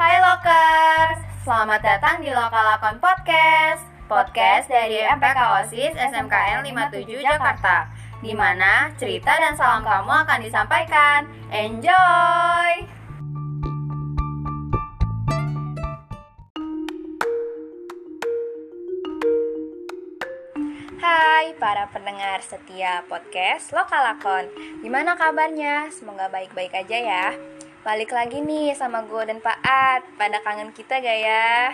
Hai Lokers, selamat datang di Lokalakon Podcast. Podcast dari MPK OSIS SMKN 57 Jakarta. Di mana cerita dan salam kamu akan disampaikan. Enjoy! Hai para pendengar setia podcast Lokalakon Gimana kabarnya? Semoga baik-baik aja ya Balik lagi nih sama gue dan Pak Ad. Pada kangen kita gak ya?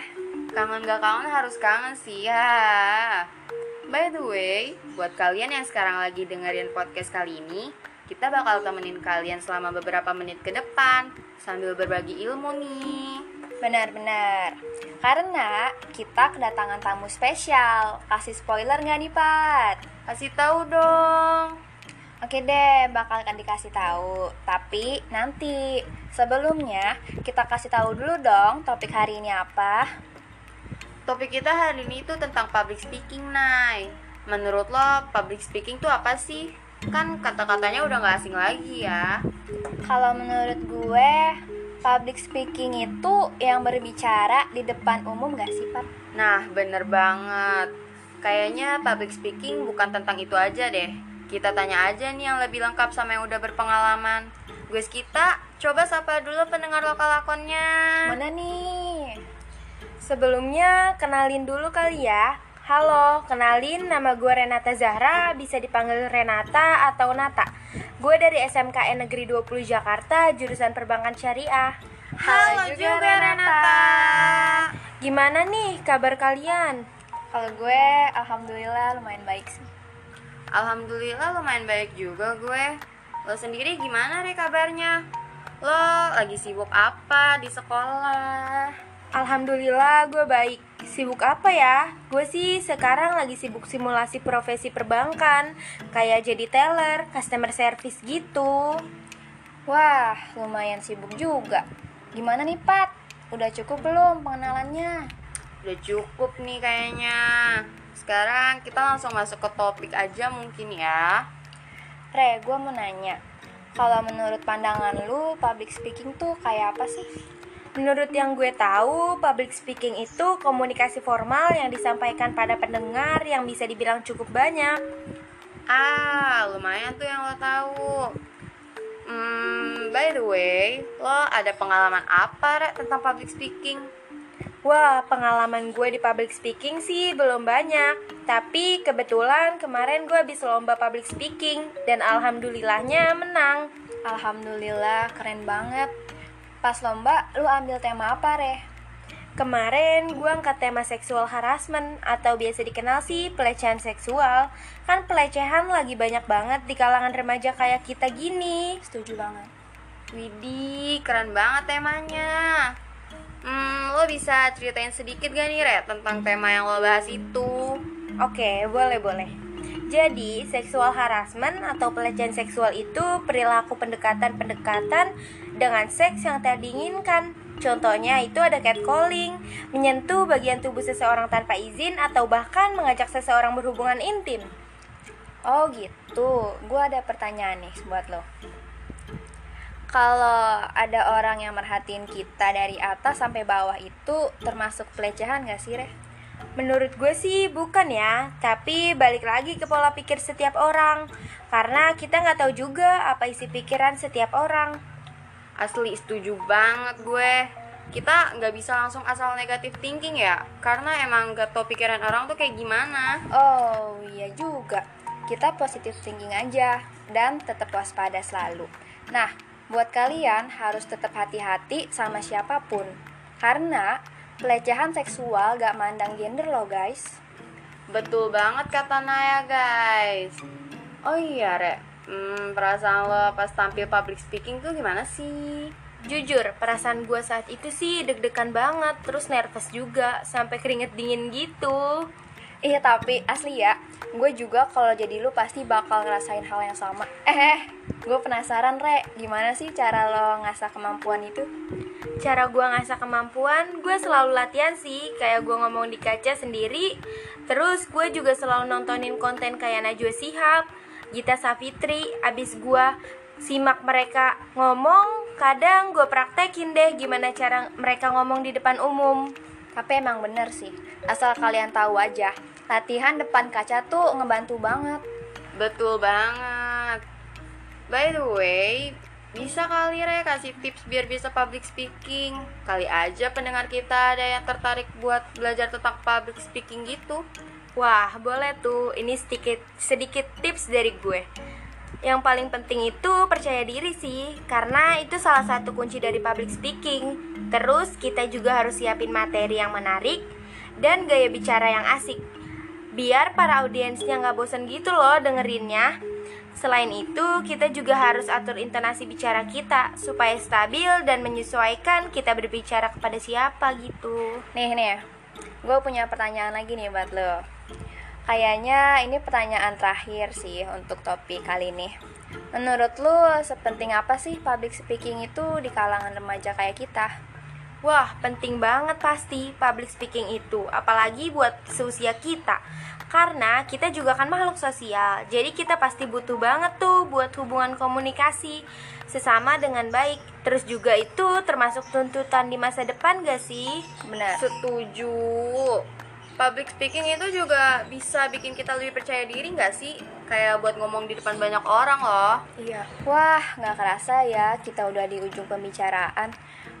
Kangen gak kangen harus kangen sih ya. By the way, buat kalian yang sekarang lagi dengerin podcast kali ini Kita bakal temenin kalian selama beberapa menit ke depan Sambil berbagi ilmu nih. Benar-benar Karena kita kedatangan tamu spesial. Kasih spoiler gak nih Pat? Kasih tahu dong Oke deh, bakal akan dikasih tahu. Tapi nanti sebelumnya kita kasih tahu dulu dong topik hari ini apa. Topik kita hari ini itu tentang public speaking, Nay. Menurut lo, public speaking tuh apa sih? Kan kata-katanya udah gak asing lagi ya. Kalau menurut gue, public speaking itu yang berbicara di depan umum gak sih, Pak? Nah, bener banget. Kayaknya public speaking bukan tentang itu aja deh kita tanya aja nih yang lebih lengkap sama yang udah berpengalaman. Guys kita, coba sapa dulu pendengar lokal akonnya. Mana nih? Sebelumnya kenalin dulu kali ya. Halo, kenalin nama gue Renata Zahra, bisa dipanggil Renata atau Nata. Gue dari SMKN Negeri 20 Jakarta, jurusan Perbankan Syariah. Halo, Halo juga, juga Renata. Gimana nih kabar kalian? Kalau gue alhamdulillah lumayan baik sih. Alhamdulillah lumayan baik juga gue Lo sendiri gimana nih kabarnya? Lo lagi sibuk apa di sekolah? Alhamdulillah gue baik Sibuk apa ya? Gue sih sekarang lagi sibuk simulasi profesi perbankan Kayak jadi teller, customer service gitu Wah, lumayan sibuk juga Gimana nih Pat? Udah cukup belum pengenalannya? Udah cukup nih kayaknya sekarang kita langsung masuk ke topik aja mungkin ya. Re, gue mau nanya. Kalau menurut pandangan lu, public speaking tuh kayak apa sih? Menurut yang gue tahu, public speaking itu komunikasi formal yang disampaikan pada pendengar yang bisa dibilang cukup banyak. Ah, lumayan tuh yang lo tahu. Hmm, by the way, lo ada pengalaman apa, Re, tentang public speaking? Wah, pengalaman gue di public speaking sih belum banyak. Tapi kebetulan kemarin gue habis lomba public speaking dan alhamdulillahnya menang. Alhamdulillah, keren banget. Pas lomba, lu ambil tema apa, Re? Kemarin gue angkat tema seksual harassment atau biasa dikenal sih pelecehan seksual. Kan pelecehan lagi banyak banget di kalangan remaja kayak kita gini. Setuju banget. Widih, keren banget temanya. Hmm, lo bisa ceritain sedikit gak nih, Red, tentang tema yang lo bahas itu? Oke, boleh, boleh. Jadi, seksual harassment atau pelecehan seksual itu perilaku pendekatan-pendekatan dengan seks yang tidak diinginkan. Contohnya itu ada catcalling, menyentuh bagian tubuh seseorang tanpa izin atau bahkan mengajak seseorang berhubungan intim. Oh gitu, gue ada pertanyaan nih buat lo kalau ada orang yang merhatiin kita dari atas sampai bawah itu termasuk pelecehan gak sih, Reh? Menurut gue sih bukan ya, tapi balik lagi ke pola pikir setiap orang. Karena kita nggak tahu juga apa isi pikiran setiap orang. Asli setuju banget gue. Kita nggak bisa langsung asal negatif thinking ya karena emang gak tau pikiran orang tuh kayak gimana. Oh iya juga. Kita positif thinking aja dan tetap waspada selalu. Nah Buat kalian harus tetap hati-hati sama siapa pun. Karena pelecehan seksual gak mandang gender loh guys. Betul banget kata Naya guys. Oh iya Re. Hmm, Perasaan lo pas tampil public speaking tuh gimana sih? Jujur, perasaan gue saat itu sih deg-degan banget Terus nervous juga, sampai keringet dingin gitu Iya tapi asli ya, gue juga kalau jadi lu pasti bakal ngerasain hal yang sama. Eh, gue penasaran re, gimana sih cara lo ngasah kemampuan itu? Cara gue ngasah kemampuan, gue selalu latihan sih, kayak gue ngomong di kaca sendiri. Terus gue juga selalu nontonin konten kayak Najwa Sihab, Gita Safitri, abis gue simak mereka ngomong, kadang gue praktekin deh gimana cara mereka ngomong di depan umum. Tapi emang bener sih, asal kalian tahu aja, latihan depan kaca tuh ngebantu banget. Betul banget. By the way, bisa kali Re kasih tips biar bisa public speaking. Kali aja pendengar kita ada yang tertarik buat belajar tentang public speaking gitu. Wah, boleh tuh. Ini sedikit sedikit tips dari gue. Yang paling penting itu percaya diri sih, karena itu salah satu kunci dari public speaking. Terus kita juga harus siapin materi yang menarik dan gaya bicara yang asik. Biar para audiensnya nggak bosan gitu loh dengerinnya. Selain itu, kita juga harus atur intonasi bicara kita supaya stabil dan menyesuaikan kita berbicara kepada siapa gitu. Nih nih, gue punya pertanyaan lagi nih buat lo. Kayaknya ini pertanyaan terakhir sih untuk topik kali ini. Menurut lo sepenting apa sih public speaking itu di kalangan remaja kayak kita? Wah, penting banget pasti public speaking itu, apalagi buat seusia kita. Karena kita juga kan makhluk sosial, jadi kita pasti butuh banget tuh buat hubungan komunikasi sesama dengan baik. Terus juga itu termasuk tuntutan di masa depan gak sih? Benar. Setuju. Public speaking itu juga bisa bikin kita lebih percaya diri nggak sih? Kayak buat ngomong di depan banyak orang loh. Iya. Wah, nggak kerasa ya kita udah di ujung pembicaraan.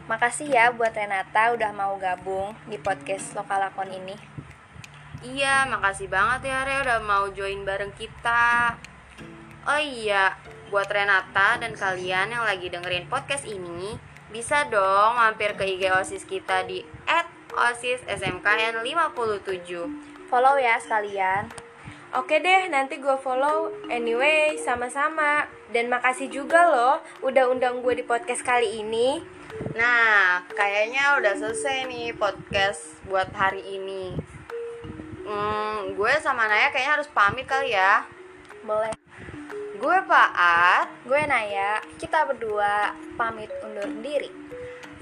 Makasih ya buat Renata udah mau gabung di podcast Lokalakon ini. Iya, makasih banget ya Re udah mau join bareng kita. Oh iya, buat Renata dan kalian yang lagi dengerin podcast ini, bisa dong mampir ke IG OSIS kita di @osissmkn57. Follow ya sekalian. Oke deh, nanti gue follow. Anyway, sama-sama. Dan makasih juga loh udah undang gue di podcast kali ini. Nah, kayaknya udah selesai nih podcast buat hari ini. Hmm, gue sama Naya kayaknya harus pamit kali ya. Boleh. Gue Paat. Gue Naya, kita berdua pamit undur diri.